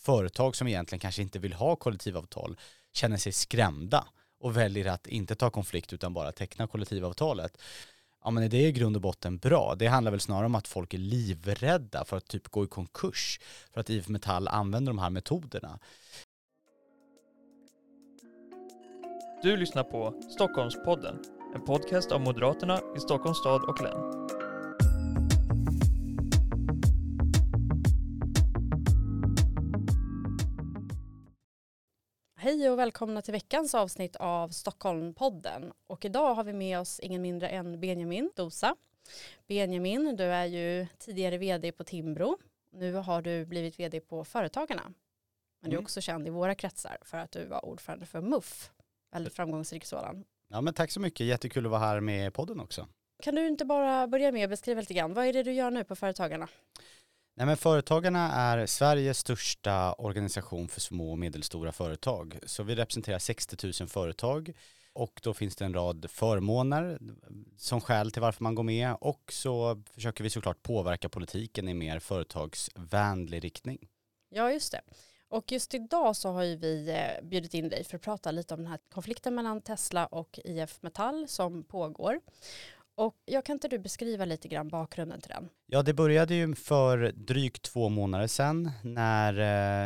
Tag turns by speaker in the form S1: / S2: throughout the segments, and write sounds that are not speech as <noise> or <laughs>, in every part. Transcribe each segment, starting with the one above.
S1: företag som egentligen kanske inte vill ha kollektivavtal känner sig skrämda och väljer att inte ta konflikt utan bara teckna kollektivavtalet. Ja men är det i grund och botten bra? Det handlar väl snarare om att folk är livrädda för att typ gå i konkurs för att IF Metall använder de här metoderna.
S2: Du lyssnar på Stockholmspodden, en podcast av Moderaterna i Stockholms stad och län.
S3: Hej och välkomna till veckans avsnitt av Stockholmpodden. Och idag har vi med oss ingen mindre än Benjamin Dosa. Benjamin, du är ju tidigare vd på Timbro. Nu har du blivit vd på Företagarna. Men du är
S1: Mm.
S3: också känd i våra kretsar för att du var ordförande för MUF. Väldigt framgångsrik sådan.
S1: Ja men tack så mycket, jättekul att vara här med podden också.
S3: Kan du inte bara börja med att beskriva lite grann, vad är det du gör nu på Företagarna?
S1: Nej, men Företagarna är Sveriges största organisation för små och medelstora företag. Så vi representerar 60 000 företag och då finns det en rad förmåner som skäl till varför man går med och så försöker vi såklart påverka politiken i mer företagsvänlig riktning.
S3: Ja, just det. Och just idag så har ju vi eh, bjudit in dig för att prata lite om den här konflikten mellan Tesla och IF Metall som pågår. Och jag kan inte du beskriva lite grann bakgrunden till den?
S1: Ja, det började ju för drygt två månader sedan när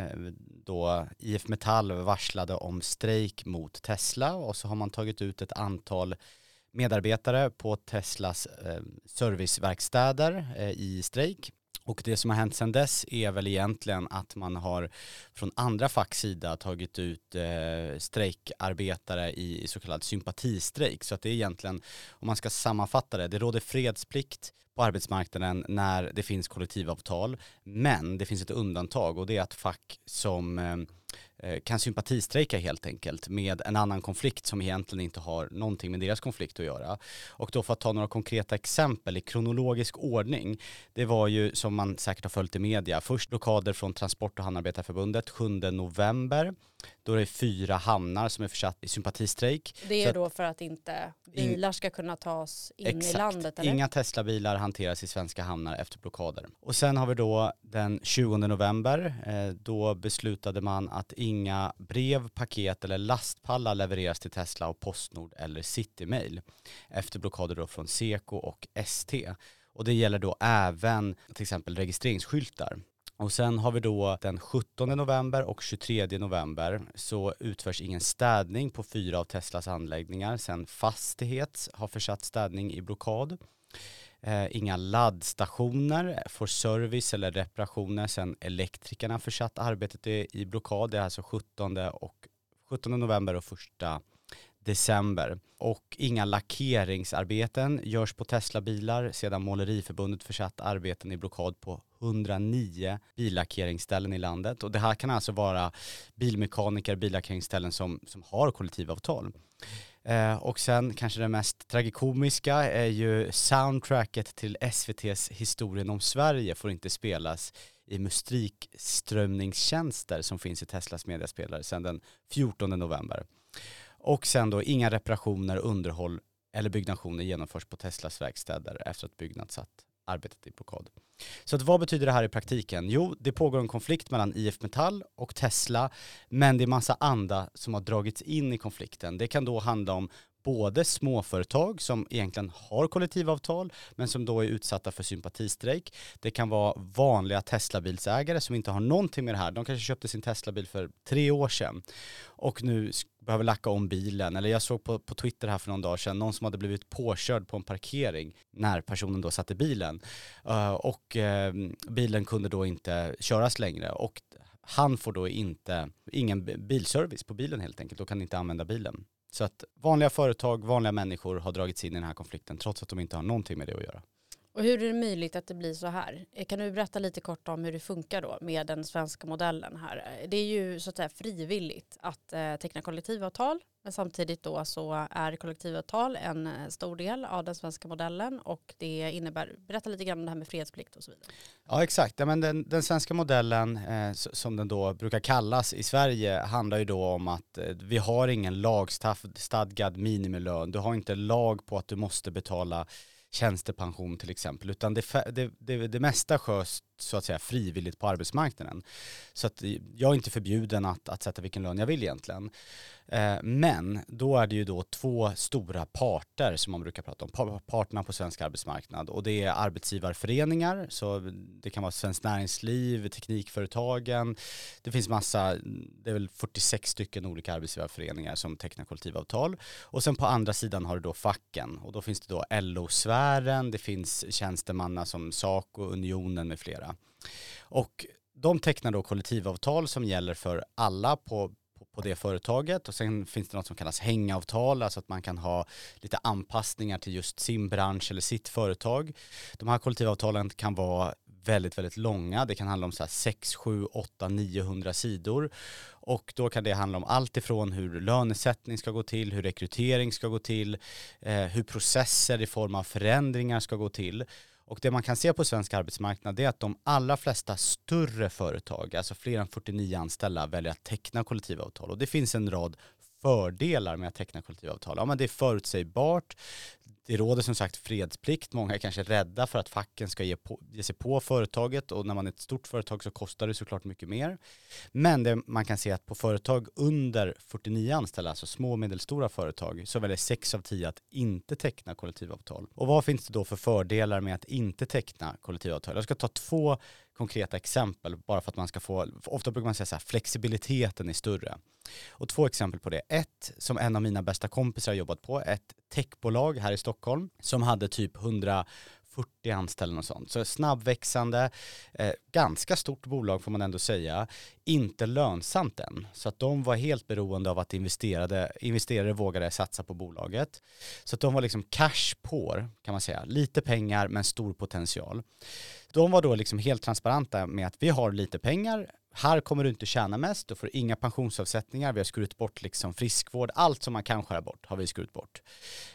S1: eh, då IF Metall varslade om strejk mot Tesla och så har man tagit ut ett antal medarbetare på Teslas eh, serviceverkstäder eh, i strejk. Och det som har hänt sedan dess är väl egentligen att man har från andra facks sida tagit ut eh, strejkarbetare i, i så kallad sympatistrejk. Så att det är egentligen, om man ska sammanfatta det, det råder fredsplikt på arbetsmarknaden när det finns kollektivavtal. Men det finns ett undantag och det är att fack som eh, eh, Eh, kan sympatistrejka helt enkelt med en annan konflikt som egentligen inte har någonting med deras konflikt att göra. Och då för att ta några konkreta exempel i kronologisk ordning. Det var ju som man säkert har följt i media, först blockader från Transport och Hamnarbetarförbundet 7 november. Då är det fyra hamnar som är försatt i sympatistrejk.
S3: Det
S1: Så
S3: är
S1: att-
S3: då för att inte bilar ska kunna tas in i landet eller?
S1: Inga Tesla-bilar hanteras i svenska hamnar efter blockader. Och sen har vi då den 20 november. Eh, då beslutade man att inga brev, paket eller lastpallar levereras till Tesla av Postnord eller Citymail. Efter blockader då från Seko och ST. Och det gäller då även till exempel registreringsskyltar. Och sen har vi då den 17 november och 23 november så utförs ingen städning på fyra av Teslas anläggningar sen Fastighet har försatt städning i blockad. Eh, inga laddstationer får service eller reparationer sen elektrikerna försatt arbetet i, i blockad. Det är alltså 17, och, 17 november och 1 december. Och inga lackeringsarbeten görs på Tesla-bilar sedan Måleriförbundet försatt arbeten i blockad på 109 billackeringsställen i landet. Och det här kan alltså vara bilmekaniker, billackeringsställen som, som har kollektivavtal. Eh, och sen kanske det mest tragikomiska är ju soundtracket till SVTs Historien om Sverige får inte spelas i musikströmningstjänster som finns i Teslas mediaspelare sedan den 14 november. Och sen då inga reparationer, underhåll eller byggnationer genomförs på Teslas verkstäder efter att Byggnads satt arbetet i blockad. Så att vad betyder det här i praktiken? Jo, det pågår en konflikt mellan IF Metall och Tesla, men det är massa andra som har dragits in i konflikten. Det kan då handla om både småföretag som egentligen har kollektivavtal men som då är utsatta för sympatistrejk. Det kan vara vanliga Teslabilsägare som inte har någonting med det här. De kanske köpte sin Teslabil för tre år sedan och nu behöver lacka om bilen. Eller jag såg på, på Twitter här för någon dag sedan någon som hade blivit påkörd på en parkering när personen då satte bilen. Uh, och uh, bilen kunde då inte köras längre och han får då inte, ingen bilservice på bilen helt enkelt och kan inte använda bilen. Så att vanliga företag, vanliga människor har dragits in i den här konflikten trots att de inte har någonting med det att göra.
S3: Och hur är det möjligt att det blir så här? Eh, kan du berätta lite kort om hur det funkar då med den svenska modellen här? Eh, det är ju så att säga frivilligt att eh, teckna kollektivavtal men samtidigt då så är kollektivavtal en stor del av den svenska modellen och det innebär, berätta lite grann om det här med fredsplikt och så vidare.
S1: Ja exakt, ja, men den, den svenska modellen eh, som den då brukar kallas i Sverige handlar ju då om att eh, vi har ingen lagstadgad minimilön, du har inte lag på att du måste betala tjänstepension till exempel, utan det, det, det, det mesta sköts så att säga frivilligt på arbetsmarknaden. Så att jag är inte förbjuden att, att sätta vilken lön jag vill egentligen. Eh, men då är det ju då två stora parter som man brukar prata om, parterna på svensk arbetsmarknad och det är arbetsgivarföreningar, så det kan vara Svenskt Näringsliv, Teknikföretagen, det finns massa, det är väl 46 stycken olika arbetsgivarföreningar som tecknar kollektivavtal och sen på andra sidan har du då facken och då finns det då LO-sfären, det finns tjänstemanna som Saco, Unionen med flera. Och de tecknar då kollektivavtal som gäller för alla på på det företaget och sen finns det något som kallas hängavtal, alltså att man kan ha lite anpassningar till just sin bransch eller sitt företag. De här kollektivavtalen kan vara väldigt, väldigt långa. Det kan handla om så här 6, 7, 8, 900 sidor. Och då kan det handla om allt ifrån hur lönesättning ska gå till, hur rekrytering ska gå till, eh, hur processer i form av förändringar ska gå till. Och det man kan se på svensk arbetsmarknad är att de allra flesta större företag, alltså fler än 49 anställda, väljer att teckna kollektivavtal. Och det finns en rad fördelar med att teckna kollektivavtal. Ja, men det är förutsägbart, det råder som sagt fredsplikt, många är kanske rädda för att facken ska ge, på, ge sig på företaget och när man är ett stort företag så kostar det såklart mycket mer. Men det, man kan se att på företag under 49 anställda, alltså små och medelstora företag, så väljer 6 av 10 att inte teckna kollektivavtal. Och vad finns det då för fördelar med att inte teckna kollektivavtal? Jag ska ta två konkreta exempel bara för att man ska få, ofta brukar man säga så här, flexibiliteten är större. Och två exempel på det. Ett som en av mina bästa kompisar har jobbat på, ett techbolag här i Stockholm som hade typ 40 anställda och sånt. Så snabbväxande, eh, ganska stort bolag får man ändå säga, inte lönsamt än. Så att de var helt beroende av att investerade, investerare vågade satsa på bolaget. Så att de var liksom cash på kan man säga. Lite pengar men stor potential. De var då liksom helt transparenta med att vi har lite pengar, här kommer du inte tjäna mest, du får inga pensionsavsättningar, vi har skurit bort liksom friskvård, allt som man kan skära bort har vi skurit bort.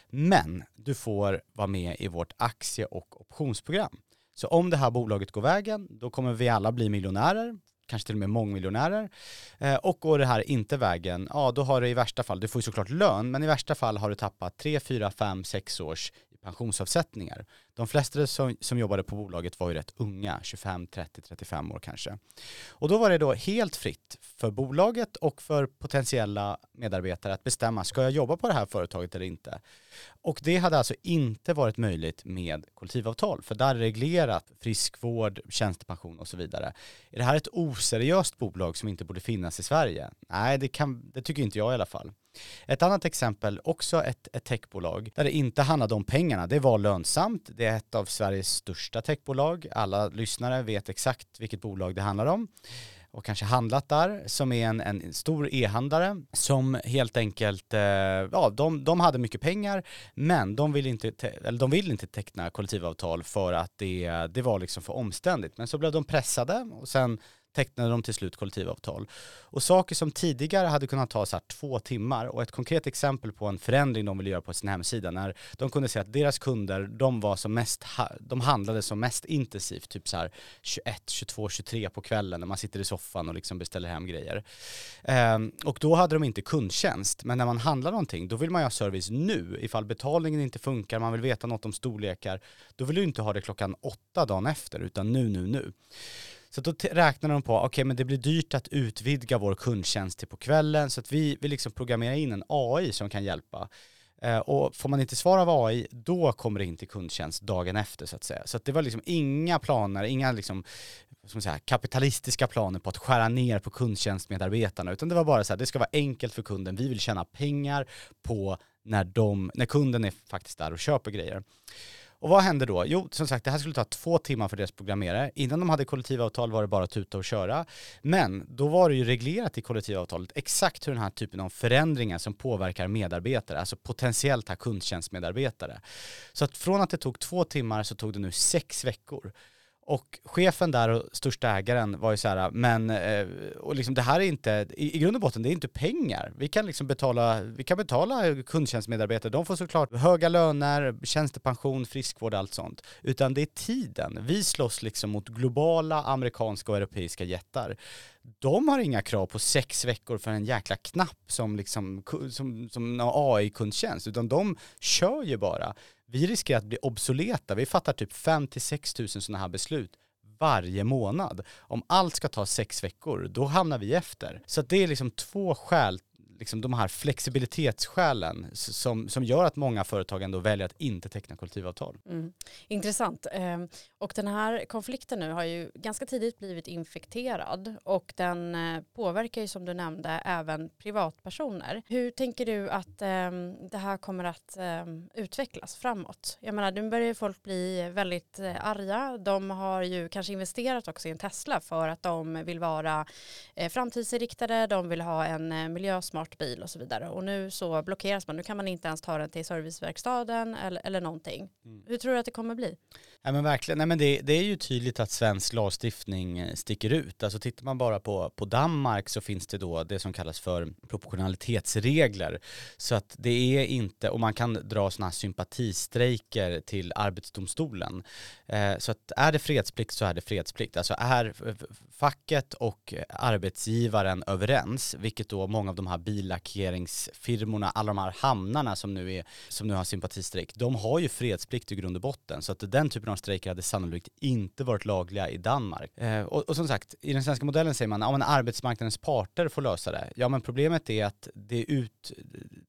S1: Men du får vara med i vårt aktie och optionsprogram. Så om det här bolaget går vägen, då kommer vi alla bli miljonärer, kanske till och med mångmiljonärer. Eh, och går det här inte vägen, ja då har du i värsta fall, du får ju såklart lön, men i värsta fall har du tappat 3, 4, 5, 6 års pensionsavsättningar. De flesta som, som jobbade på bolaget var ju rätt unga, 25, 30, 35 år kanske. Och då var det då helt fritt för bolaget och för potentiella medarbetare att bestämma, ska jag jobba på det här företaget eller inte? Och det hade alltså inte varit möjligt med kollektivavtal, för där är reglerat friskvård, tjänstepension och så vidare. Är det här ett oseriöst bolag som inte borde finnas i Sverige? Nej, det, kan, det tycker inte jag i alla fall. Ett annat exempel, också ett, ett techbolag, där det inte handlade om pengarna. Det var lönsamt, det är ett av Sveriges största techbolag. Alla lyssnare vet exakt vilket bolag det handlar om och kanske handlat där, som är en, en stor e-handlare som helt enkelt, eh, ja de, de hade mycket pengar men de vill, inte eller de vill inte teckna kollektivavtal för att det, det var liksom för omständigt. Men så blev de pressade och sen tecknade de till slut kollektivavtal. Och saker som tidigare hade kunnat ta så här två timmar och ett konkret exempel på en förändring de ville göra på sin hemsida när de kunde se att deras kunder, de var som mest, de handlade som mest intensivt, typ så här 21, 22, 23 på kvällen när man sitter i soffan och liksom beställer hem grejer. Ehm, och då hade de inte kundtjänst, men när man handlar någonting, då vill man ju ha service nu. Ifall betalningen inte funkar, man vill veta något om storlekar, då vill du inte ha det klockan åtta dagen efter, utan nu, nu, nu. Så då räknar de på, okej okay, men det blir dyrt att utvidga vår kundtjänst till på kvällen så att vi, vi liksom programmerar in en AI som kan hjälpa. Eh, och får man inte svar av AI, då kommer det in till kundtjänst dagen efter så att säga. Så att det var liksom inga planer, inga liksom, som säga, kapitalistiska planer på att skära ner på kundtjänstmedarbetarna, utan det var bara så här, det ska vara enkelt för kunden, vi vill tjäna pengar på när, de, när kunden är faktiskt där och köper grejer. Och vad hände då? Jo, som sagt, det här skulle ta två timmar för deras programmerare. Innan de hade kollektivavtal var det bara att tuta och köra. Men då var det ju reglerat i kollektivavtalet exakt hur den här typen av förändringar som påverkar medarbetare, alltså potentiellt här kundtjänstmedarbetare. Så att från att det tog två timmar så tog det nu sex veckor. Och chefen där och största ägaren var ju så här, men eh, och liksom det här är inte, i, i grund och botten, det är inte pengar. Vi kan liksom betala, vi kan betala kundtjänstmedarbetare, de får såklart höga löner, tjänstepension, friskvård, allt sånt. Utan det är tiden. Vi slåss liksom mot globala amerikanska och europeiska jättar. De har inga krav på sex veckor för en jäkla knapp som liksom, som, som AI-kundtjänst, utan de kör ju bara vi riskerar att bli obsoleta. Vi fattar typ 5 till 6 000 sådana här beslut varje månad. Om allt ska ta sex veckor, då hamnar vi efter. Så det är liksom två skäl liksom de här flexibilitetsskälen som, som gör att många företag ändå väljer att inte teckna kollektivavtal.
S3: Mm. Intressant. Ehm, och den här konflikten nu har ju ganska tidigt blivit infekterad och den eh, påverkar ju som du nämnde även privatpersoner. Hur tänker du att ehm, det här kommer att ehm, utvecklas framåt? Jag menar, nu börjar folk bli väldigt eh, arga. De har ju kanske investerat också i en Tesla för att de vill vara eh, framtidsinriktade, de vill ha en miljösmart smart bil och så vidare. Och nu så blockeras man. Nu kan man inte ens ta den till serviceverkstaden eller, eller någonting. Mm. Hur tror du att det kommer bli?
S1: Ja, men verkligen. Nej, men det, det, är ju tydligt att svensk lagstiftning eh, sticker ut. Alltså tittar man bara på, på Danmark så finns det då det som kallas för proportionalitetsregler. Så att det är inte, och man kan dra sådana här sympatistrejker till Arbetsdomstolen. Eh, så att är det fredsplikt så är det fredsplikt. Alltså är facket och arbetsgivaren överens, vilket då många av de här billackeringsfirmorna, alla de här hamnarna som nu, är, som nu har sympatistrejk, de har ju fredsplikt i grund och botten. Så att den typen av strejker hade sannolikt inte varit lagliga i Danmark. Eh, och, och, som sagt, i den svenska modellen säger man att ja, arbetsmarknadens parter får lösa det. Ja men problemet är att det ut,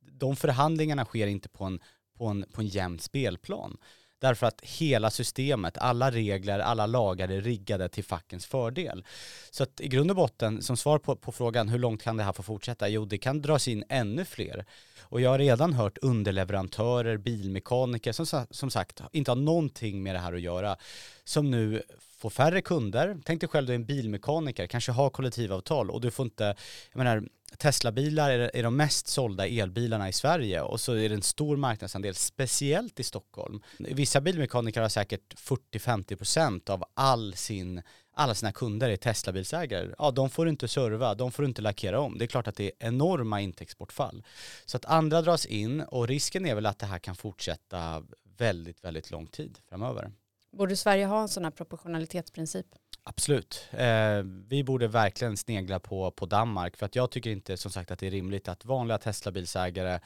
S1: de förhandlingarna sker inte på en, på en, på en jämn spelplan. Därför att hela systemet, alla regler, alla lagar är riggade till fackens fördel. Så att i grund och botten, som svar på, på frågan hur långt kan det här få fortsätta? Jo, det kan dras in ännu fler. Och jag har redan hört underleverantörer, bilmekaniker som, som sagt inte har någonting med det här att göra, som nu får färre kunder. Tänk dig själv du är en bilmekaniker, kanske har kollektivavtal och du får inte, jag menar Teslabilar är, är de mest sålda elbilarna i Sverige och så är det en stor marknadsandel, speciellt i Stockholm. Vissa bilmekaniker har säkert 40-50% av all sin alla sina kunder är Teslabilsägare, ja de får inte serva, de får inte lackera om. Det är klart att det är enorma intäktsbortfall. Så att andra dras in och risken är väl att det här kan fortsätta väldigt, väldigt lång tid framöver.
S3: Borde Sverige ha en sån här proportionalitetsprincip?
S1: Absolut. Eh, vi borde verkligen snegla på, på Danmark för att jag tycker inte som sagt att det är rimligt att vanliga Teslabilsägare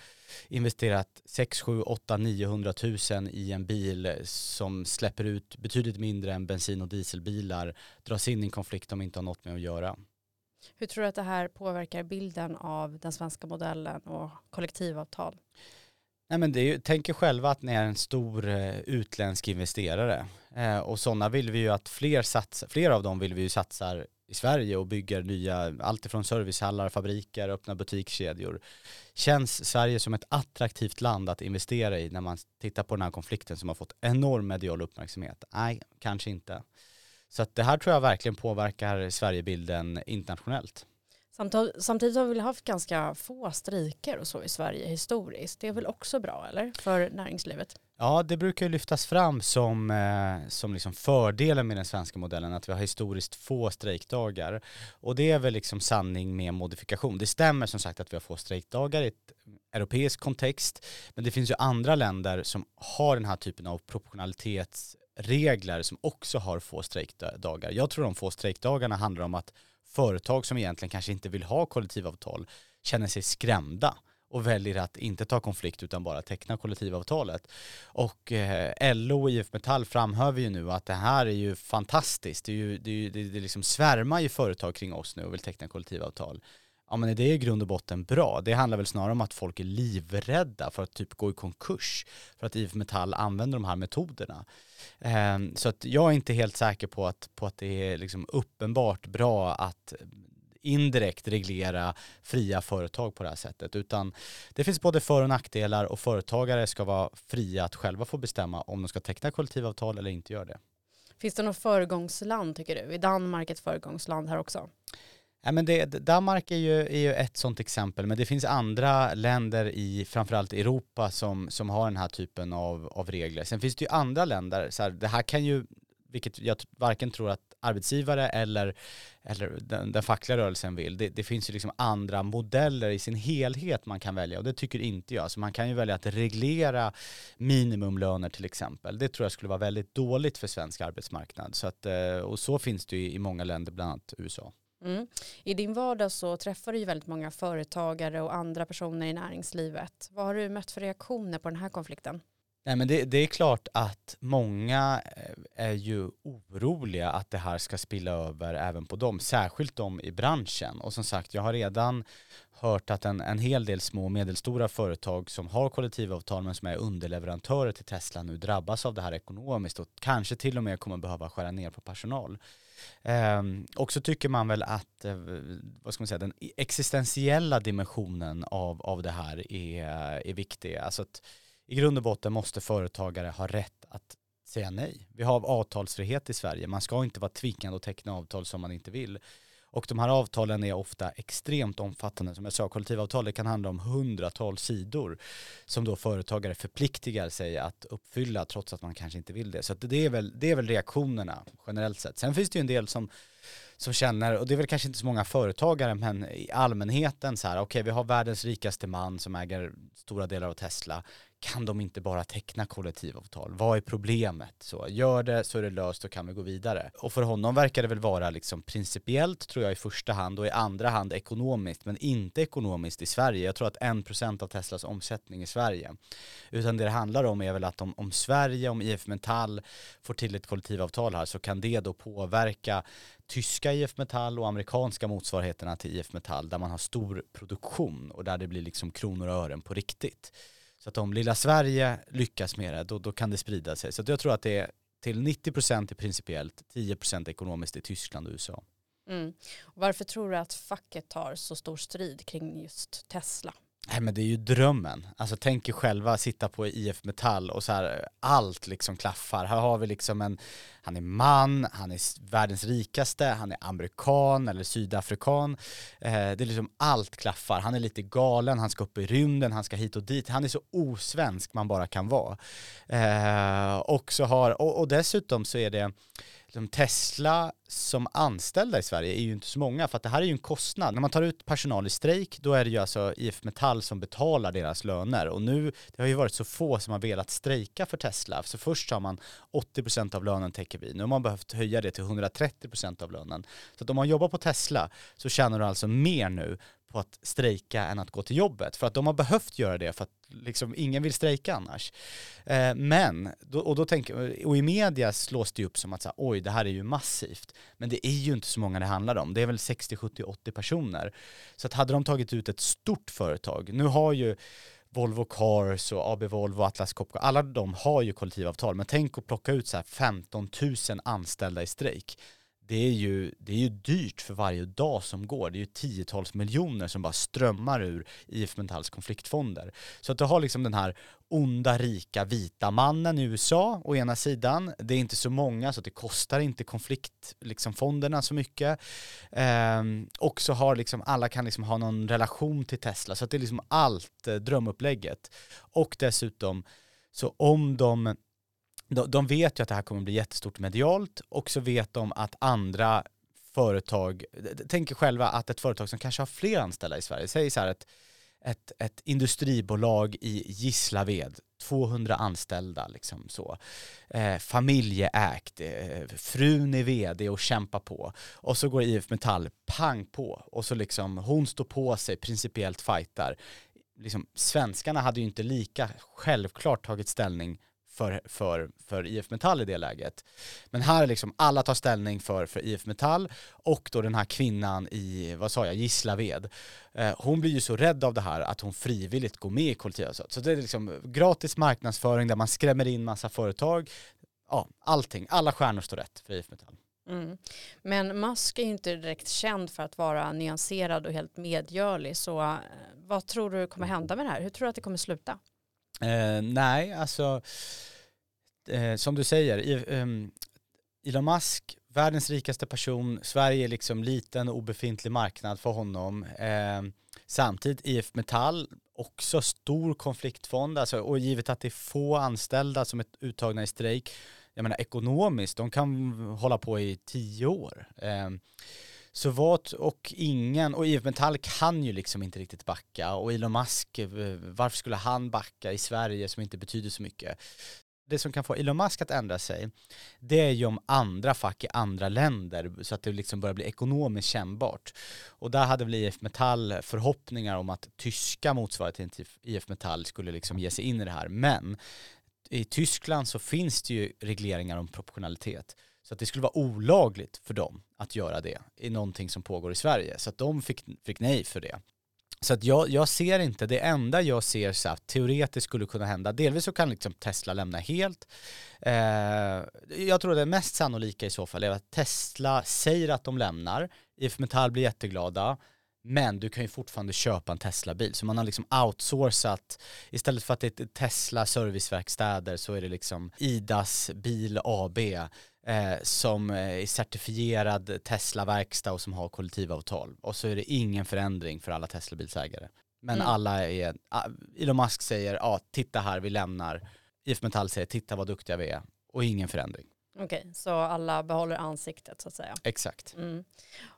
S1: investerat 6, 7, 8, 900 000 i en bil som släpper ut betydligt mindre än bensin och dieselbilar dras in i en konflikt de inte har något med att göra.
S3: Hur tror du att det här påverkar bilden av den svenska modellen och kollektivavtal?
S1: Nej men det är ju, tänk er själva att ni är en stor eh, utländsk investerare eh, och sådana vill vi ju att fler satsar, fler av dem vill vi ju satsar i Sverige och bygger nya, alltifrån servicehallar, fabriker, öppna butikskedjor. Känns Sverige som ett attraktivt land att investera i när man tittar på den här konflikten som har fått enorm medial uppmärksamhet? Nej, kanske inte. Så att det här tror jag verkligen påverkar Sverigebilden internationellt.
S3: Samtidigt har vi väl haft ganska få strejker och så i Sverige historiskt. Det är väl också bra, eller? För näringslivet?
S1: Ja, det brukar ju lyftas fram som, eh, som liksom fördelen med den svenska modellen, att vi har historiskt få strejkdagar. Och det är väl liksom sanning med modifikation. Det stämmer som sagt att vi har få strejkdagar i ett europeisk kontext, men det finns ju andra länder som har den här typen av proportionalitets regler som också har få strejkdagar. Jag tror de få strejkdagarna handlar om att företag som egentligen kanske inte vill ha kollektivavtal känner sig skrämda och väljer att inte ta konflikt utan bara teckna kollektivavtalet. Och eh, LO och IF Metall framhöver ju nu att det här är ju fantastiskt. Det, är ju, det, är ju, det, det liksom svärmar ju företag kring oss nu och vill teckna kollektivavtal. Ja men är det i grund och botten bra? Det handlar väl snarare om att folk är livrädda för att typ gå i konkurs för att IF Metall använder de här metoderna. Ehm, så att jag är inte helt säker på att, på att det är liksom uppenbart bra att indirekt reglera fria företag på det här sättet utan det finns både för och nackdelar och företagare ska vara fria att själva få bestämma om de ska teckna kollektivavtal eller inte göra det.
S3: Finns det något föregångsland tycker du? Är Danmark ett föregångsland här också?
S1: Ja, men det, Danmark är ju, är ju ett sådant exempel, men det finns andra länder i framförallt Europa som, som har den här typen av, av regler. Sen finns det ju andra länder, så här, det här kan ju, vilket jag varken tror att arbetsgivare eller, eller den, den fackliga rörelsen vill, det, det, finns ju liksom andra modeller i sin helhet man kan välja och det tycker inte jag. Så man kan ju välja att reglera minimumlöner till exempel. Det tror jag skulle vara väldigt dåligt för svensk arbetsmarknad. Så att, eh, och så finns det ju i många länder, bland annat USA.
S3: Mm. I din vardag så träffar du ju väldigt många företagare och andra personer i näringslivet. Vad har du mött för reaktioner på den här konflikten?
S1: Nej men det, det, är klart att många eh, är ju oroliga att det här ska spilla över även på dem, särskilt de i branschen. Och som sagt, jag har redan hört att en, en hel del små och medelstora företag som har kollektivavtal men som är underleverantörer till Tesla nu drabbas av det här ekonomiskt och kanske till och med kommer behöva skära ner på personal. Ehm, och så tycker man väl att eh, vad ska man säga, den existentiella dimensionen av, av det här är, är viktig. Alltså att i grund och botten måste företagare ha rätt att säga nej. Vi har avtalsfrihet i Sverige. Man ska inte vara tvingad att teckna avtal som man inte vill. Och de här avtalen är ofta extremt omfattande. Som jag sa, kollektivavtal det kan handla om hundratals sidor som då företagare förpliktigar sig att uppfylla trots att man kanske inte vill det. Så det, är väl, det är väl reaktionerna generellt sett. Sen finns det ju en del som som känner, och det är väl kanske inte så många företagare, men i allmänheten så här, okej okay, vi har världens rikaste man som äger stora delar av Tesla kan de inte bara teckna kollektivavtal? Vad är problemet? Så gör det så är det löst och kan vi gå vidare. Och för honom verkar det väl vara liksom principiellt tror jag i första hand och i andra hand ekonomiskt men inte ekonomiskt i Sverige. Jag tror att en procent av Teslas omsättning i Sverige. Utan det det handlar om är väl att om, om Sverige, om IF Metall får till ett kollektivavtal här så kan det då påverka tyska IF Metall och amerikanska motsvarigheterna till IF Metall där man har stor produktion och där det blir liksom kronor och ören på riktigt. Så att om lilla Sverige lyckas med det, då, då kan det sprida sig. Så jag tror att det är till 90% är principiellt, 10% ekonomiskt i Tyskland och USA.
S3: Mm. Varför tror du att facket tar så stor strid kring just Tesla?
S1: Nej men det är ju drömmen. Alltså tänk er själva sitta på IF Metall och så här allt liksom klaffar. Här har vi liksom en, han är man, han är världens rikaste, han är amerikan eller sydafrikan. Eh, det är liksom allt klaffar. Han är lite galen, han ska upp i rymden, han ska hit och dit. Han är så osvensk man bara kan vara. Eh, och, så har, och, och dessutom så är det liksom Tesla som anställda i Sverige är ju inte så många för att det här är ju en kostnad. När man tar ut personal i strejk då är det ju alltså IF Metall som betalar deras löner och nu det har ju varit så få som har velat strejka för Tesla. Så först sa man 80% av lönen täcker vi. Nu har man behövt höja det till 130% av lönen. Så att om man jobbar på Tesla så tjänar du alltså mer nu på att strejka än att gå till jobbet. För att de har behövt göra det för att liksom ingen vill strejka annars. Eh, men, då, och, då tänker, och i media slås det upp som att så här, oj det här är ju massivt. Men det är ju inte så många det handlar om. Det är väl 60, 70, 80 personer. Så att hade de tagit ut ett stort företag, nu har ju Volvo Cars och AB Volvo, Atlas Copco, alla de har ju kollektivavtal. Men tänk att plocka ut så här 15 000 anställda i strejk det är, ju, det är ju dyrt för varje dag som går. Det är ju tiotals miljoner som bara strömmar ur IF Metalls konfliktfonder. Så att du har liksom den här onda, rika, vita mannen i USA å ena sidan. Det är inte så många så det kostar inte konfliktfonderna liksom, så mycket. Ehm, och så har liksom, alla kan liksom ha någon relation till Tesla. Så att det är liksom allt eh, drömupplägget. Och dessutom, så om de de, de vet ju att det här kommer bli jättestort medialt och så vet de att andra företag, tänker själva att ett företag som kanske har fler anställda i Sverige, säg så här ett, ett, ett industribolag i Gislaved, 200 anställda liksom så, eh, familjeägt, eh, frun är vd och kämpar på och så går IF Metall pang på och så liksom hon står på sig, principiellt fightar. Liksom, svenskarna hade ju inte lika självklart tagit ställning för, för, för IF Metall i det läget. Men här är liksom alla tar ställning för, för IF Metall och då den här kvinnan i, vad sa jag, Gislaved. Eh, hon blir ju så rädd av det här att hon frivilligt går med i kollektivavtalet. Så det är liksom gratis marknadsföring där man skrämmer in massa företag. Ja, allting, alla stjärnor står rätt för IF Metall.
S3: Mm. Men Musk är ju inte direkt känd för att vara nyanserad och helt medgörlig. Så eh, vad tror du kommer hända med det här? Hur tror du att det kommer sluta?
S1: Eh, nej, alltså eh, som du säger, i, eh, Elon Musk, världens rikaste person, Sverige är liksom liten och obefintlig marknad för honom. Eh, samtidigt IF Metall, också stor konfliktfond, alltså, och givet att det är få anställda som är uttagna i strejk, jag menar ekonomiskt, de kan hålla på i tio år. Ehm, så vad, och ingen, och IF Metall kan ju liksom inte riktigt backa och Elon Musk, eh, varför skulle han backa i Sverige som inte betyder så mycket? Det som kan få Elon Musk att ändra sig, det är ju om andra fack i andra länder så att det liksom börjar bli ekonomiskt kännbart. Och där hade väl IF Metall förhoppningar om att tyska motsvarigheten till IF Metall skulle liksom ge sig in i det här. Men i Tyskland så finns det ju regleringar om proportionalitet. Så att det skulle vara olagligt för dem att göra det i någonting som pågår i Sverige. Så att de fick, fick nej för det. Så att jag, jag ser inte, det enda jag ser så att teoretiskt skulle kunna hända, delvis så kan liksom Tesla lämna helt. Eh, jag tror det mest sannolika i så fall är att Tesla säger att de lämnar, IF Metall blir jätteglada, men du kan ju fortfarande köpa en Tesla-bil. Så man har liksom outsourcat, istället för att det är Tesla serviceverkstäder så är det liksom Idas bil AB eh, som är certifierad Tesla-verkstad och som har kollektivavtal. Och så är det ingen förändring för alla Tesla-bilsägare. Men mm. alla är, ah, Elon Musk säger, ja ah, titta här, vi lämnar. IF Metall säger, titta vad duktiga vi är. Och ingen förändring.
S3: Okej, okay, så alla behåller ansiktet så att säga.
S1: Exakt.
S3: Mm.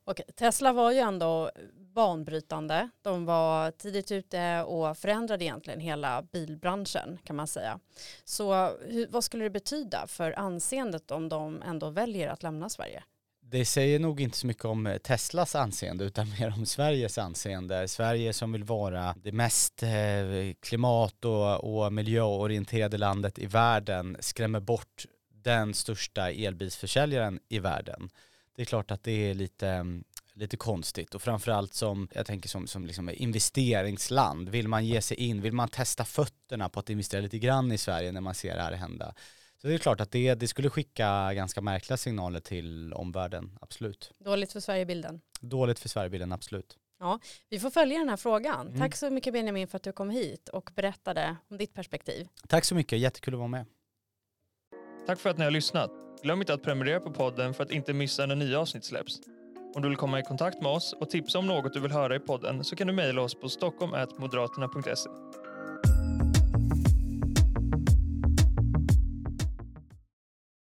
S3: Okay. Tesla var ju ändå banbrytande. De var tidigt ute och förändrade egentligen hela bilbranschen kan man säga. Så hur, vad skulle det betyda för anseendet om de ändå väljer att lämna Sverige?
S1: Det säger nog inte så mycket om Teslas anseende utan <laughs> mer om Sveriges anseende. Sverige som vill vara det mest eh, klimat och, och miljöorienterade landet i världen skrämmer bort den största elbilsförsäljaren i världen. Det är klart att det är lite, lite konstigt och framförallt som, jag tänker som, som liksom investeringsland, vill man ge sig in, vill man testa fötterna på att investera lite grann i Sverige när man ser det här hända. Så det är klart att det, det skulle skicka ganska märkliga signaler till omvärlden, absolut.
S3: Dåligt för Sverigebilden.
S1: Dåligt för Sverigebilden, absolut.
S3: Ja, vi får följa den här frågan. Mm. Tack så mycket Benjamin för att du kom hit och berättade om ditt perspektiv.
S1: Tack så mycket, jättekul att vara med.
S2: Tack för att ni har lyssnat. Glöm inte att prenumerera på podden för att inte missa när nya avsnitt släpps. Om du vill komma i kontakt med oss och tipsa om något du vill höra i podden så kan du mejla oss på stockholm.moderaterna.se.